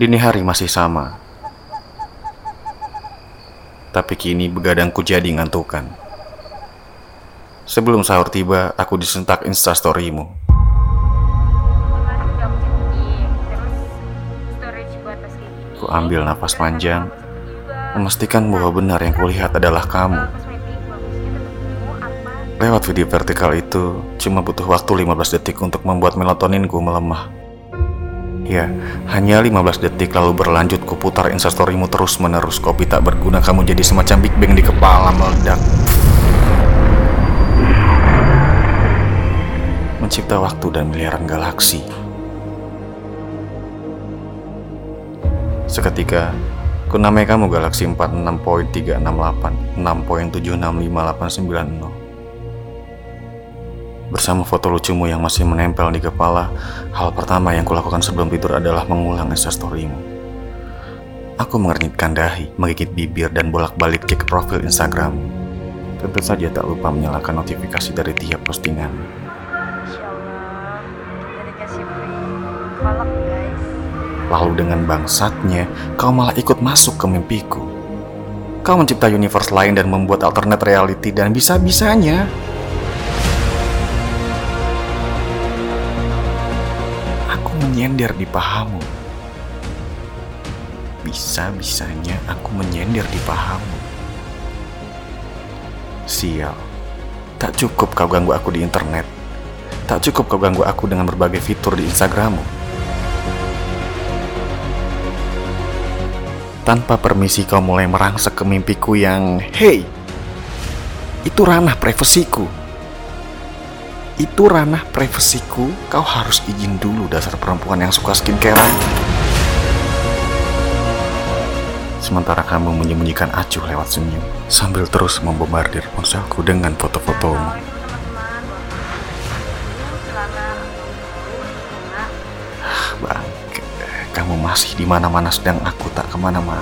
Dini hari masih sama. Tapi kini begadangku jadi ngantukan. Sebelum sahur tiba, aku disentak instastorymu. Ku ambil napas panjang. Memastikan bahwa benar yang kulihat adalah kamu. Lewat video vertikal itu, cuma butuh waktu 15 detik untuk membuat melatoninku melemah. Ya, hanya 15 detik lalu berlanjut kuputar instastorymu terus menerus kopi tak berguna kamu jadi semacam Big Bang di kepala meledak. Mencipta waktu dan miliaran galaksi. Seketika, ku namai kamu Galaksi 46.368 6.765890 Bersama foto lucumu yang masih menempel di kepala, hal pertama yang kulakukan sebelum tidur adalah mengulang instastorymu. Aku mengernyitkan dahi, menggigit bibir, dan bolak-balik cek profil Instagram. Tentu saja tak lupa menyalakan notifikasi dari tiap postingan. Lalu dengan bangsatnya, kau malah ikut masuk ke mimpiku. Kau mencipta universe lain dan membuat alternate reality dan bisa-bisanya. Menyender di pahamu. Bisa-bisanya aku menyender di pahamu. Sial. Tak cukup kau ganggu aku di internet. Tak cukup kau ganggu aku dengan berbagai fitur di Instagrammu. Tanpa permisi kau mulai merangsek ke mimpiku yang Hey, itu ranah privasiku Itu ranah privasiku. Kau harus izin dulu dasar perempuan yang suka skincarean Sementara kamu menyembunyikan acuh lewat senyum Sambil terus membombardir ponselku dengan foto-fotomu. Celana Bang, kamu masih di mana-mana sedang aku tak ke mana-mana